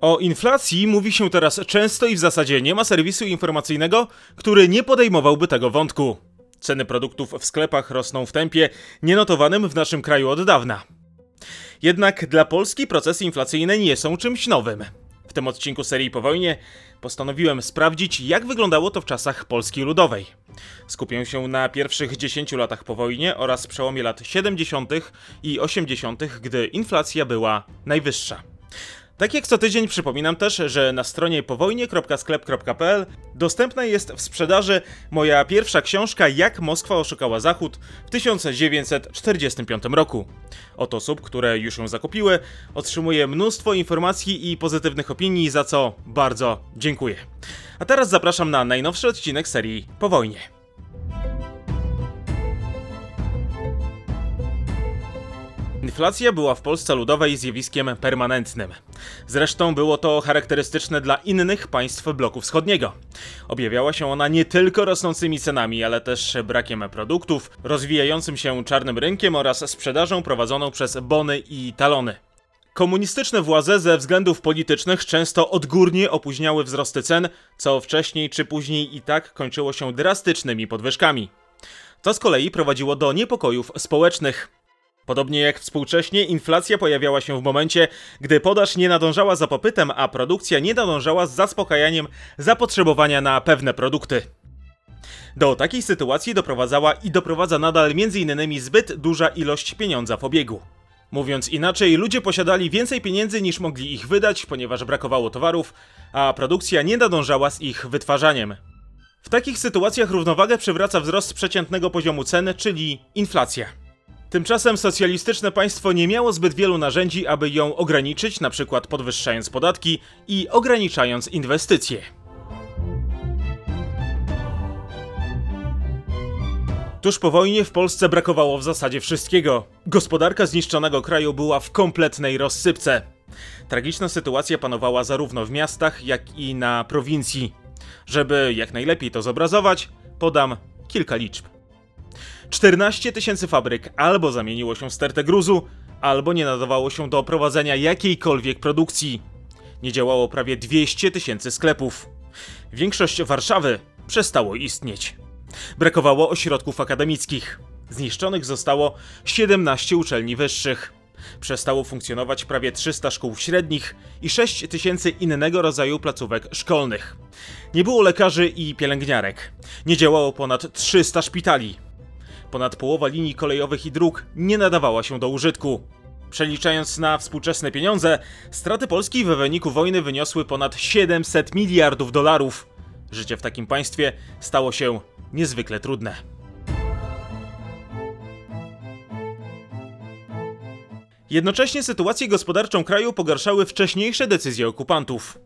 O inflacji mówi się teraz często i w zasadzie nie ma serwisu informacyjnego, który nie podejmowałby tego wątku. Ceny produktów w sklepach rosną w tempie nienotowanym w naszym kraju od dawna. Jednak dla Polski procesy inflacyjne nie są czymś nowym. W tym odcinku serii po wojnie postanowiłem sprawdzić, jak wyglądało to w czasach Polski Ludowej. Skupię się na pierwszych 10 latach po wojnie oraz przełomie lat 70. i 80., gdy inflacja była najwyższa. Tak jak co tydzień przypominam też, że na stronie powojnie.sklep.pl dostępna jest w sprzedaży moja pierwsza książka Jak Moskwa oszukała Zachód w 1945 roku. Od osób, które już ją zakupiły, otrzymuję mnóstwo informacji i pozytywnych opinii, za co bardzo dziękuję. A teraz zapraszam na najnowszy odcinek serii Po wojnie. Inflacja była w Polsce Ludowej zjawiskiem permanentnym. Zresztą było to charakterystyczne dla innych państw bloku wschodniego. Objawiała się ona nie tylko rosnącymi cenami, ale też brakiem produktów, rozwijającym się czarnym rynkiem oraz sprzedażą prowadzoną przez bony i talony. Komunistyczne władze ze względów politycznych często odgórnie opóźniały wzrosty cen, co wcześniej czy później i tak kończyło się drastycznymi podwyżkami. To z kolei prowadziło do niepokojów społecznych. Podobnie jak współcześnie, inflacja pojawiała się w momencie, gdy podaż nie nadążała za popytem, a produkcja nie nadążała z zaspokajaniem zapotrzebowania na pewne produkty. Do takiej sytuacji doprowadzała i doprowadza nadal m.in. zbyt duża ilość pieniądza w obiegu. Mówiąc inaczej, ludzie posiadali więcej pieniędzy niż mogli ich wydać, ponieważ brakowało towarów, a produkcja nie nadążała z ich wytwarzaniem. W takich sytuacjach równowagę przywraca wzrost przeciętnego poziomu cen, czyli inflacja. Tymczasem socjalistyczne państwo nie miało zbyt wielu narzędzi, aby ją ograniczyć, na przykład podwyższając podatki i ograniczając inwestycje. Tuż po wojnie w Polsce brakowało w zasadzie wszystkiego. Gospodarka zniszczonego kraju była w kompletnej rozsypce. Tragiczna sytuacja panowała zarówno w miastach, jak i na prowincji. Żeby jak najlepiej to zobrazować, podam kilka liczb. 14 tysięcy fabryk albo zamieniło się w stertę gruzu, albo nie nadawało się do prowadzenia jakiejkolwiek produkcji. Nie działało prawie 200 tysięcy sklepów. Większość Warszawy przestało istnieć. Brakowało ośrodków akademickich. Zniszczonych zostało 17 uczelni wyższych. Przestało funkcjonować prawie 300 szkół średnich i 6 tysięcy innego rodzaju placówek szkolnych. Nie było lekarzy i pielęgniarek. Nie działało ponad 300 szpitali. Ponad połowa linii kolejowych i dróg nie nadawała się do użytku. Przeliczając na współczesne pieniądze, straty Polski w wyniku wojny wyniosły ponad 700 miliardów dolarów. Życie w takim państwie stało się niezwykle trudne. Jednocześnie sytuację gospodarczą kraju pogarszały wcześniejsze decyzje okupantów.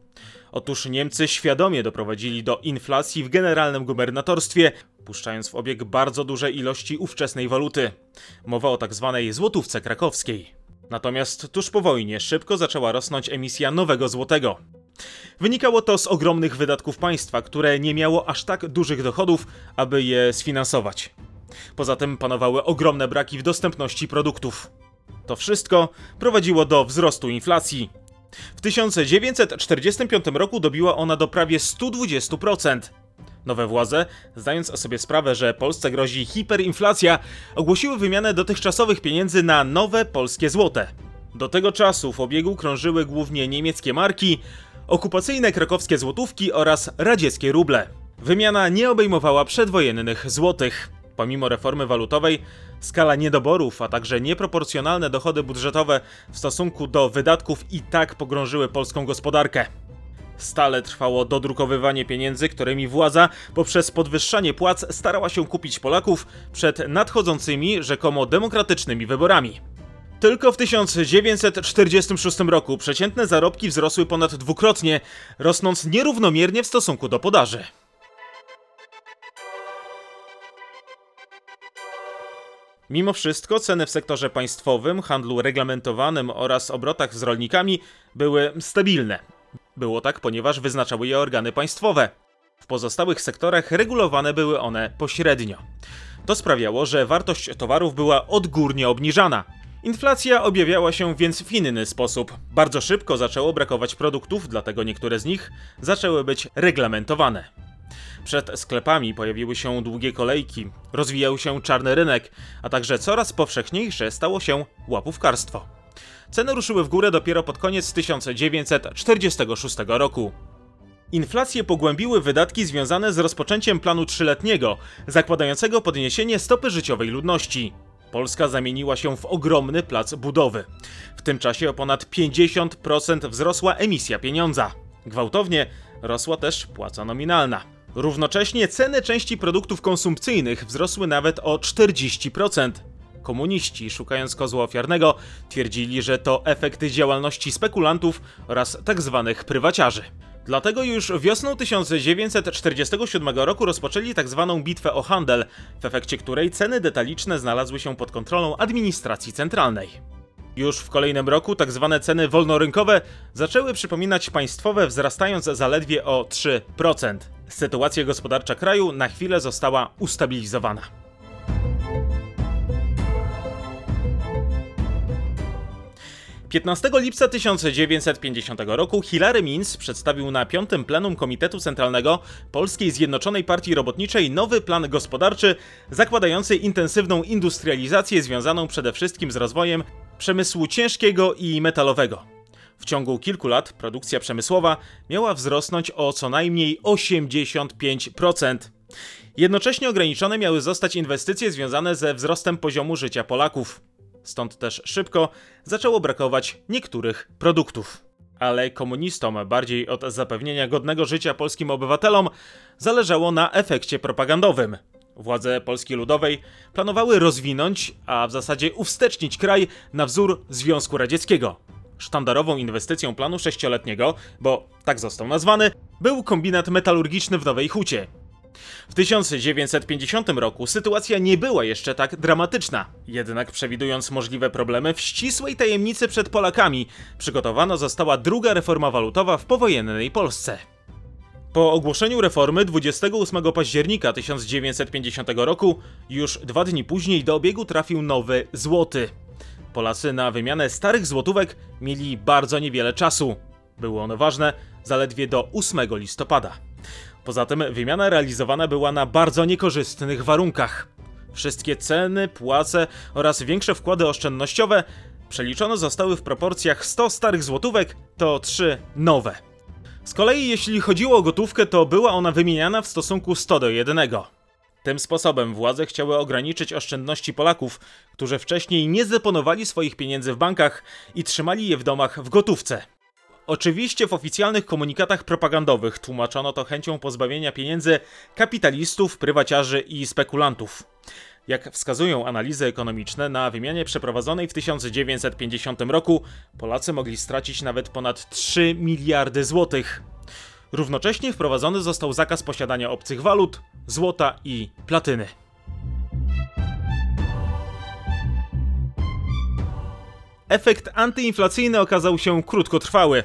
Otóż Niemcy świadomie doprowadzili do inflacji w generalnym gubernatorstwie, puszczając w obieg bardzo duże ilości ówczesnej waluty. Mowa o tak zwanej złotówce krakowskiej. Natomiast tuż po wojnie szybko zaczęła rosnąć emisja nowego złotego. Wynikało to z ogromnych wydatków państwa, które nie miało aż tak dużych dochodów, aby je sfinansować. Poza tym panowały ogromne braki w dostępności produktów. To wszystko prowadziło do wzrostu inflacji. W 1945 roku dobiła ona do prawie 120%. Nowe władze, zdając sobie sprawę, że Polsce grozi hiperinflacja, ogłosiły wymianę dotychczasowych pieniędzy na nowe polskie złote. Do tego czasu w obiegu krążyły głównie niemieckie marki, okupacyjne krakowskie złotówki oraz radzieckie ruble. Wymiana nie obejmowała przedwojennych złotych. Pomimo reformy walutowej, skala niedoborów, a także nieproporcjonalne dochody budżetowe w stosunku do wydatków i tak pogrążyły polską gospodarkę. Stale trwało dodrukowywanie pieniędzy, którymi władza poprzez podwyższanie płac starała się kupić Polaków przed nadchodzącymi rzekomo demokratycznymi wyborami. Tylko w 1946 roku przeciętne zarobki wzrosły ponad dwukrotnie, rosnąc nierównomiernie w stosunku do podaży. Mimo wszystko ceny w sektorze państwowym, handlu reglamentowanym oraz obrotach z rolnikami były stabilne. Było tak, ponieważ wyznaczały je organy państwowe. W pozostałych sektorach regulowane były one pośrednio. To sprawiało, że wartość towarów była odgórnie obniżana. Inflacja objawiała się więc w inny sposób. Bardzo szybko zaczęło brakować produktów, dlatego niektóre z nich zaczęły być reglamentowane. Przed sklepami pojawiły się długie kolejki, rozwijał się czarny rynek, a także coraz powszechniejsze stało się łapówkarstwo. Ceny ruszyły w górę dopiero pod koniec 1946 roku. Inflację pogłębiły wydatki związane z rozpoczęciem planu trzyletniego, zakładającego podniesienie stopy życiowej ludności. Polska zamieniła się w ogromny plac budowy. W tym czasie o ponad 50% wzrosła emisja pieniądza. Gwałtownie rosła też płaca nominalna. Równocześnie ceny części produktów konsumpcyjnych wzrosły nawet o 40%. Komuniści, szukając kozła ofiarnego, twierdzili, że to efekty działalności spekulantów oraz tzw. Tak prywaciarzy. Dlatego już wiosną 1947 roku rozpoczęli tzw. Tak bitwę o handel, w efekcie której ceny detaliczne znalazły się pod kontrolą administracji centralnej. Już w kolejnym roku. Tak ceny wolnorynkowe zaczęły przypominać państwowe, wzrastając zaledwie o 3%. Sytuacja gospodarcza kraju na chwilę została ustabilizowana. 15 lipca 1950 roku Hilary Means przedstawił na piątym plenum Komitetu Centralnego Polskiej Zjednoczonej Partii Robotniczej nowy plan gospodarczy zakładający intensywną industrializację związaną przede wszystkim z rozwojem przemysłu ciężkiego i metalowego. W ciągu kilku lat produkcja przemysłowa miała wzrosnąć o co najmniej 85%. Jednocześnie ograniczone miały zostać inwestycje związane ze wzrostem poziomu życia Polaków. Stąd też szybko zaczęło brakować niektórych produktów. Ale komunistom bardziej od zapewnienia godnego życia polskim obywatelom zależało na efekcie propagandowym. Władze Polski Ludowej planowały rozwinąć, a w zasadzie uwstecznić kraj na wzór Związku Radzieckiego. Sztandarową inwestycją planu sześcioletniego, bo tak został nazwany, był kombinat metalurgiczny w Nowej Hucie. W 1950 roku sytuacja nie była jeszcze tak dramatyczna. Jednak przewidując możliwe problemy w ścisłej tajemnicy przed Polakami, przygotowana została druga reforma walutowa w powojennej Polsce. Po ogłoszeniu reformy 28 października 1950 roku, już dwa dni później do obiegu trafił nowy złoty. Polacy na wymianę starych złotówek mieli bardzo niewiele czasu. Było ono ważne zaledwie do 8 listopada. Poza tym wymiana realizowana była na bardzo niekorzystnych warunkach. Wszystkie ceny, płace oraz większe wkłady oszczędnościowe przeliczone zostały w proporcjach 100 starych złotówek to 3 nowe. Z kolei jeśli chodziło o gotówkę, to była ona wymieniana w stosunku 100 do 1. Tym sposobem władze chciały ograniczyć oszczędności Polaków, którzy wcześniej nie zdeponowali swoich pieniędzy w bankach i trzymali je w domach w gotówce. Oczywiście w oficjalnych komunikatach propagandowych tłumaczono to chęcią pozbawienia pieniędzy kapitalistów, prywaciarzy i spekulantów. Jak wskazują analizy ekonomiczne, na wymianie przeprowadzonej w 1950 roku Polacy mogli stracić nawet ponad 3 miliardy złotych. Równocześnie wprowadzony został zakaz posiadania obcych walut, złota i platyny. Efekt antyinflacyjny okazał się krótkotrwały.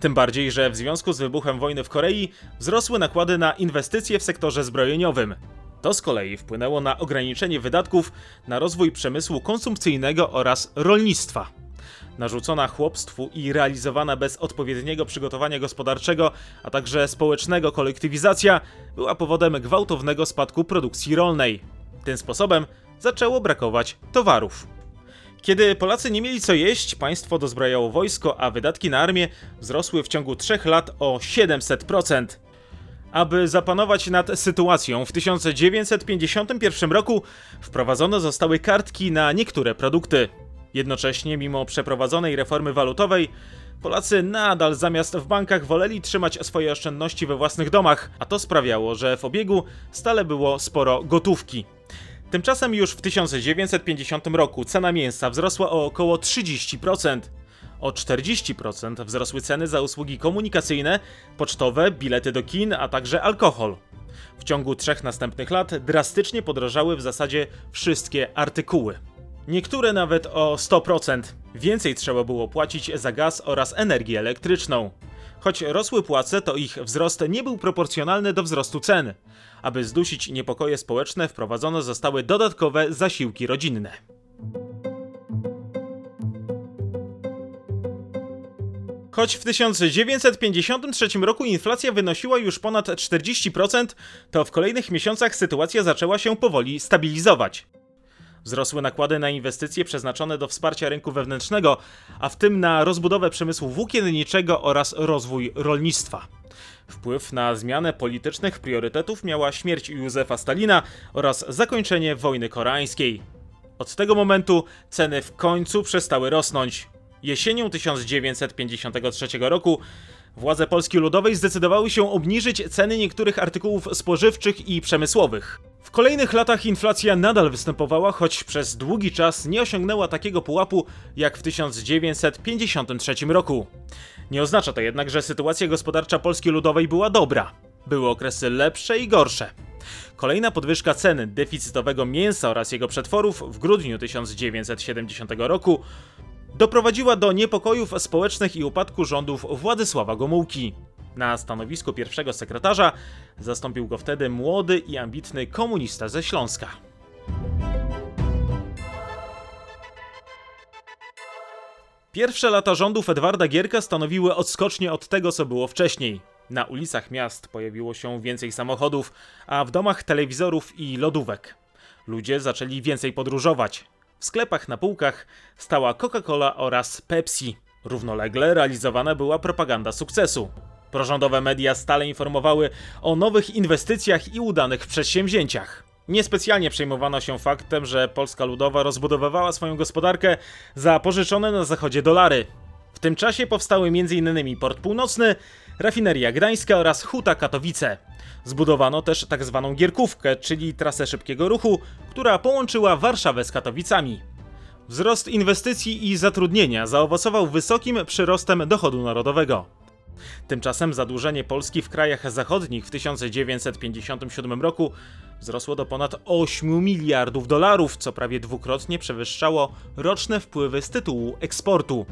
Tym bardziej, że w związku z wybuchem wojny w Korei wzrosły nakłady na inwestycje w sektorze zbrojeniowym. To z kolei wpłynęło na ograniczenie wydatków na rozwój przemysłu konsumpcyjnego oraz rolnictwa. Narzucona chłopstwu i realizowana bez odpowiedniego przygotowania gospodarczego, a także społecznego kolektywizacja była powodem gwałtownego spadku produkcji rolnej. Tym sposobem zaczęło brakować towarów. Kiedy Polacy nie mieli co jeść, państwo dozbrajało wojsko, a wydatki na armię wzrosły w ciągu 3 lat o 700%. Aby zapanować nad sytuacją, w 1951 roku wprowadzone zostały kartki na niektóre produkty. Jednocześnie, mimo przeprowadzonej reformy walutowej, Polacy nadal zamiast w bankach woleli trzymać swoje oszczędności we własnych domach, a to sprawiało, że w obiegu stale było sporo gotówki. Tymczasem już w 1950 roku cena mięsa wzrosła o około 30%. O 40% wzrosły ceny za usługi komunikacyjne, pocztowe, bilety do kin, a także alkohol. W ciągu trzech następnych lat drastycznie podrożały w zasadzie wszystkie artykuły. Niektóre nawet o 100%. Więcej trzeba było płacić za gaz oraz energię elektryczną. Choć rosły płace, to ich wzrost nie był proporcjonalny do wzrostu cen. Aby zdusić niepokoje społeczne, wprowadzone zostały dodatkowe zasiłki rodzinne. Choć w 1953 roku inflacja wynosiła już ponad 40%, to w kolejnych miesiącach sytuacja zaczęła się powoli stabilizować. Wzrosły nakłady na inwestycje przeznaczone do wsparcia rynku wewnętrznego, a w tym na rozbudowę przemysłu włókienniczego oraz rozwój rolnictwa. Wpływ na zmianę politycznych priorytetów miała śmierć Józefa Stalina oraz zakończenie wojny koreańskiej. Od tego momentu ceny w końcu przestały rosnąć. Jesienią 1953 roku władze Polski Ludowej zdecydowały się obniżyć ceny niektórych artykułów spożywczych i przemysłowych. W kolejnych latach inflacja nadal występowała, choć przez długi czas nie osiągnęła takiego pułapu jak w 1953 roku. Nie oznacza to jednak, że sytuacja gospodarcza Polski Ludowej była dobra. Były okresy lepsze i gorsze. Kolejna podwyżka ceny deficytowego mięsa oraz jego przetworów w grudniu 1970 roku doprowadziła do niepokojów społecznych i upadku rządów Władysława Gomułki. Na stanowisku pierwszego sekretarza zastąpił go wtedy młody i ambitny komunista ze Śląska. Pierwsze lata rządów Edwarda Gierka stanowiły odskocznie od tego, co było wcześniej. Na ulicach miast pojawiło się więcej samochodów, a w domach telewizorów i lodówek. Ludzie zaczęli więcej podróżować. W sklepach na półkach stała Coca-Cola oraz Pepsi. Równolegle realizowana była propaganda sukcesu. Prorządowe media stale informowały o nowych inwestycjach i udanych przedsięwzięciach. Niespecjalnie przejmowano się faktem, że Polska Ludowa rozbudowywała swoją gospodarkę za pożyczone na zachodzie dolary. W tym czasie powstały m.in. Port Północny, Rafineria Gdańska oraz Huta Katowice. Zbudowano też tzw. Tak Gierkówkę, czyli trasę szybkiego ruchu, która połączyła Warszawę z Katowicami. Wzrost inwestycji i zatrudnienia zaowocował wysokim przyrostem dochodu narodowego. Tymczasem zadłużenie Polski w krajach zachodnich w 1957 roku wzrosło do ponad 8 miliardów dolarów, co prawie dwukrotnie przewyższało roczne wpływy z tytułu eksportu.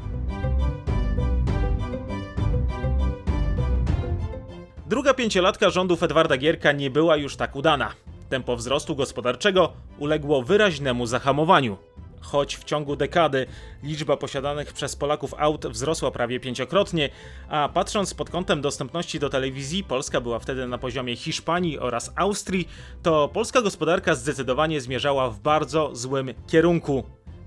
Druga pięciolatka rządów Edwarda Gierka nie była już tak udana. Tempo wzrostu gospodarczego uległo wyraźnemu zahamowaniu. Choć w ciągu dekady liczba posiadanych przez Polaków aut wzrosła prawie pięciokrotnie, a patrząc pod kątem dostępności do telewizji, Polska była wtedy na poziomie Hiszpanii oraz Austrii, to polska gospodarka zdecydowanie zmierzała w bardzo złym kierunku.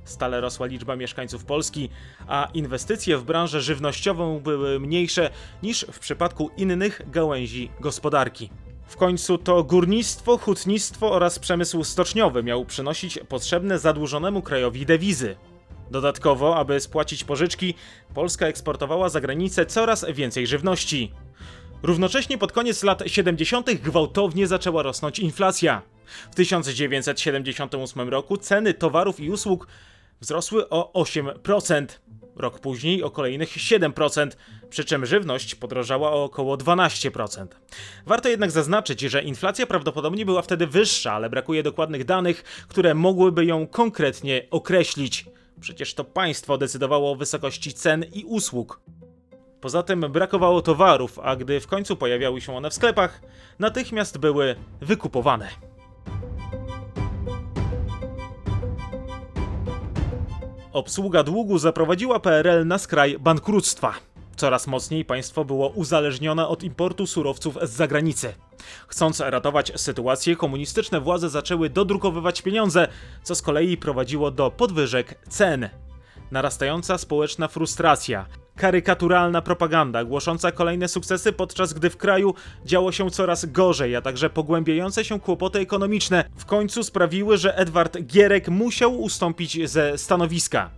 Stale rosła liczba mieszkańców Polski, a inwestycje w branżę żywnościową były mniejsze niż w przypadku innych gałęzi gospodarki. W końcu to górnictwo, hutnictwo oraz przemysł stoczniowy miał przynosić potrzebne zadłużonemu krajowi dewizy. Dodatkowo, aby spłacić pożyczki, Polska eksportowała za granicę coraz więcej żywności. Równocześnie pod koniec lat 70. gwałtownie zaczęła rosnąć inflacja. W 1978 roku ceny towarów i usług wzrosły o 8%. Rok później o kolejnych 7%, przy czym żywność podrożała o około 12%. Warto jednak zaznaczyć, że inflacja prawdopodobnie była wtedy wyższa, ale brakuje dokładnych danych, które mogłyby ją konkretnie określić. Przecież to państwo decydowało o wysokości cen i usług. Poza tym brakowało towarów, a gdy w końcu pojawiały się one w sklepach, natychmiast były wykupowane. Obsługa długu zaprowadziła PRL na skraj bankructwa. Coraz mocniej państwo było uzależnione od importu surowców z zagranicy. Chcąc ratować sytuację, komunistyczne władze zaczęły dodrukowywać pieniądze, co z kolei prowadziło do podwyżek cen. Narastająca społeczna frustracja, karykaturalna propaganda głosząca kolejne sukcesy, podczas gdy w kraju działo się coraz gorzej, a także pogłębiające się kłopoty ekonomiczne w końcu sprawiły, że Edward Gierek musiał ustąpić ze stanowiska.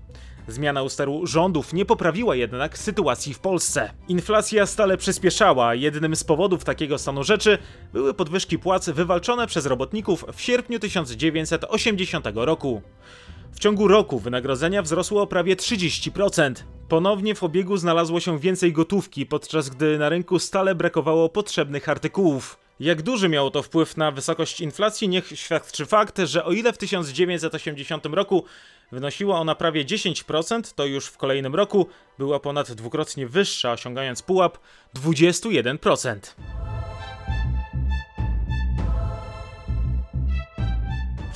Zmiana usteru rządów nie poprawiła jednak sytuacji w Polsce. Inflacja stale przyspieszała, jednym z powodów takiego stanu rzeczy były podwyżki płac wywalczone przez robotników w sierpniu 1980 roku. W ciągu roku wynagrodzenia wzrosły o prawie 30%. Ponownie w obiegu znalazło się więcej gotówki, podczas gdy na rynku stale brakowało potrzebnych artykułów. Jak duży miało to wpływ na wysokość inflacji, niech świadczy fakt, że o ile w 1980 roku wynosiła ona prawie 10%, to już w kolejnym roku była ponad dwukrotnie wyższa, osiągając pułap 21%.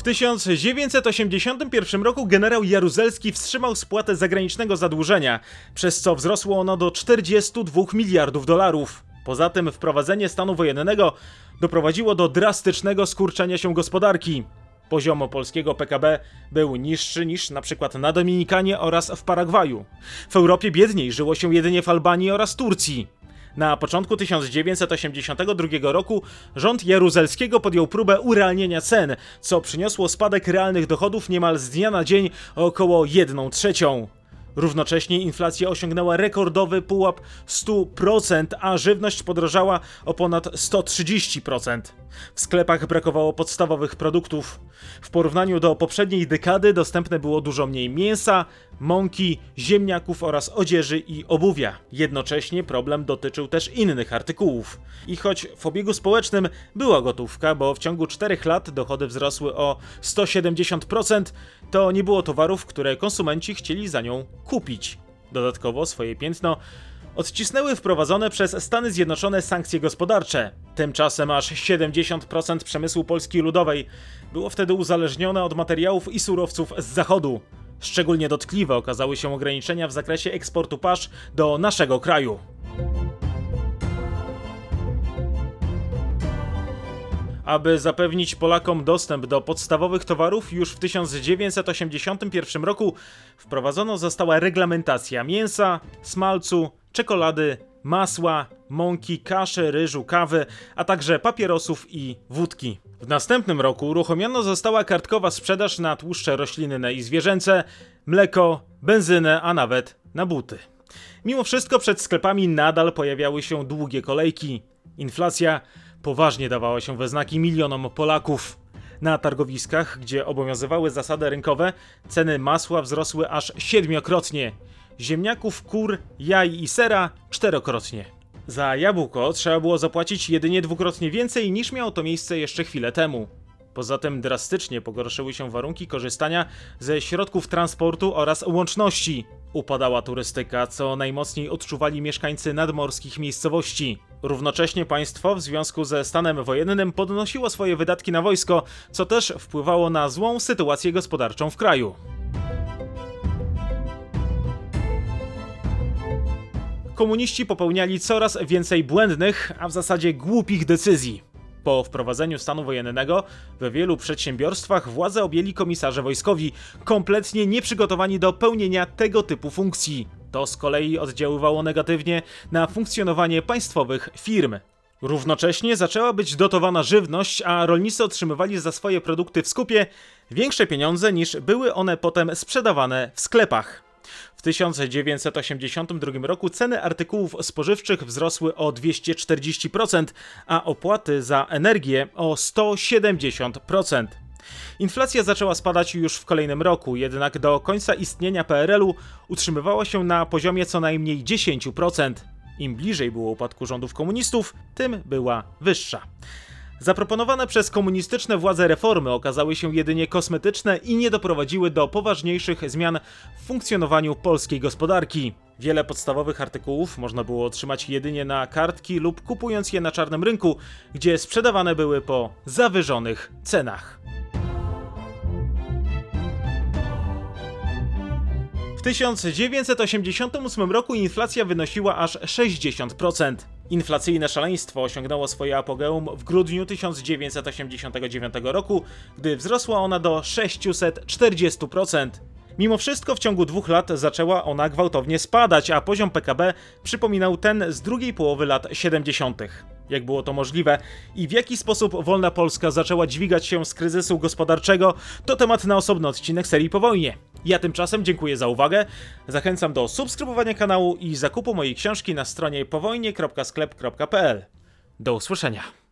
1981 roku generał Jaruzelski wstrzymał spłatę zagranicznego zadłużenia, przez co wzrosło ono do 42 miliardów dolarów. Poza tym wprowadzenie stanu wojennego doprowadziło do drastycznego skurczenia się gospodarki. Poziomo polskiego PKB był niższy niż na przykład na Dominikanie oraz w Paragwaju. W Europie biedniej żyło się jedynie w Albanii oraz Turcji. Na początku 1982 roku rząd Jaruzelskiego podjął próbę urealnienia cen, co przyniosło spadek realnych dochodów niemal z dnia na dzień o około 1 trzecią. Równocześnie inflacja osiągnęła rekordowy pułap 100%, a żywność podrożała o ponad 130%. W sklepach brakowało podstawowych produktów. W porównaniu do poprzedniej dekady dostępne było dużo mniej mięsa, mąki, ziemniaków oraz odzieży i obuwia. Jednocześnie problem dotyczył też innych artykułów. I choć w obiegu społecznym była gotówka, bo w ciągu 4 lat dochody wzrosły o 170%, to nie było towarów, które konsumenci chcieli za nią kupić. Dodatkowo swoje piętno odcisnęły wprowadzone przez Stany Zjednoczone sankcje gospodarcze. Tymczasem aż 70% przemysłu Polski Ludowej było wtedy uzależnione od materiałów i surowców z zachodu. Szczególnie dotkliwe okazały się ograniczenia w zakresie eksportu pasz do naszego kraju. Aby zapewnić Polakom dostęp do podstawowych towarów, już w 1981 roku wprowadzono została reglamentacja mięsa, smalcu, czekolady, masła, mąki, kaszy, ryżu, kawy, a także papierosów i wódki. W następnym roku uruchomiono została kartkowa sprzedaż na tłuszcze roślinne i zwierzęce, mleko, benzynę, a nawet na buty. Mimo wszystko przed sklepami nadal pojawiały się długie kolejki. Inflacja poważnie dawała się we znaki milionom Polaków. Na targowiskach, gdzie obowiązywały zasady rynkowe, ceny masła wzrosły aż siedmiokrotnie. Ziemniaków, kur, jaj i sera czterokrotnie. Za jabłko trzeba było zapłacić jedynie dwukrotnie więcej niż miało to miejsce jeszcze chwilę temu. Poza tym drastycznie pogorszyły się warunki korzystania ze środków transportu oraz łączności. Upadała turystyka, co najmocniej odczuwali mieszkańcy nadmorskich miejscowości. Równocześnie państwo w związku ze stanem wojennym podnosiło swoje wydatki na wojsko, co też wpływało na złą sytuację gospodarczą w kraju. Komuniści popełniali coraz więcej błędnych, a w zasadzie głupich decyzji. Po wprowadzeniu stanu wojennego we wielu przedsiębiorstwach władzę objęli komisarze wojskowi, kompletnie nieprzygotowani do pełnienia tego typu funkcji. To z kolei oddziaływało negatywnie na funkcjonowanie państwowych firm. Równocześnie zaczęła być dotowana żywność, a rolnicy otrzymywali za swoje produkty w skupie większe pieniądze niż były one potem sprzedawane w sklepach. W 1982 roku ceny artykułów spożywczych wzrosły o 240%, a opłaty za energię o 170%. Inflacja zaczęła spadać już w kolejnym roku, jednak do końca istnienia PRL-u utrzymywała się na poziomie co najmniej 10%. Im bliżej było upadku rządów komunistów, tym była wyższa. Zaproponowane przez komunistyczne władze reformy okazały się jedynie kosmetyczne i nie doprowadziły do poważniejszych zmian w funkcjonowaniu polskiej gospodarki. Wiele podstawowych artykułów można było otrzymać jedynie na kartki lub kupując je na czarnym rynku, gdzie sprzedawane były po zawyżonych cenach. 1988 roku inflacja wynosiła aż 60%. Inflacyjne szaleństwo osiągnęło swoje apogeum w grudniu 1989 roku, gdy wzrosła ona do 640%. Mimo wszystko w ciągu dwóch lat zaczęła ona gwałtownie spadać, a poziom PKB przypominał ten z drugiej połowy lat 70. Jak było to możliwe i w jaki sposób wolna Polska zaczęła dźwigać się z kryzysu gospodarczego, to temat na osobny odcinek serii po wojnie. Ja tymczasem dziękuję za uwagę, zachęcam do subskrybowania kanału i zakupu mojej książki na stronie powojnie.sklep.pl. Do usłyszenia.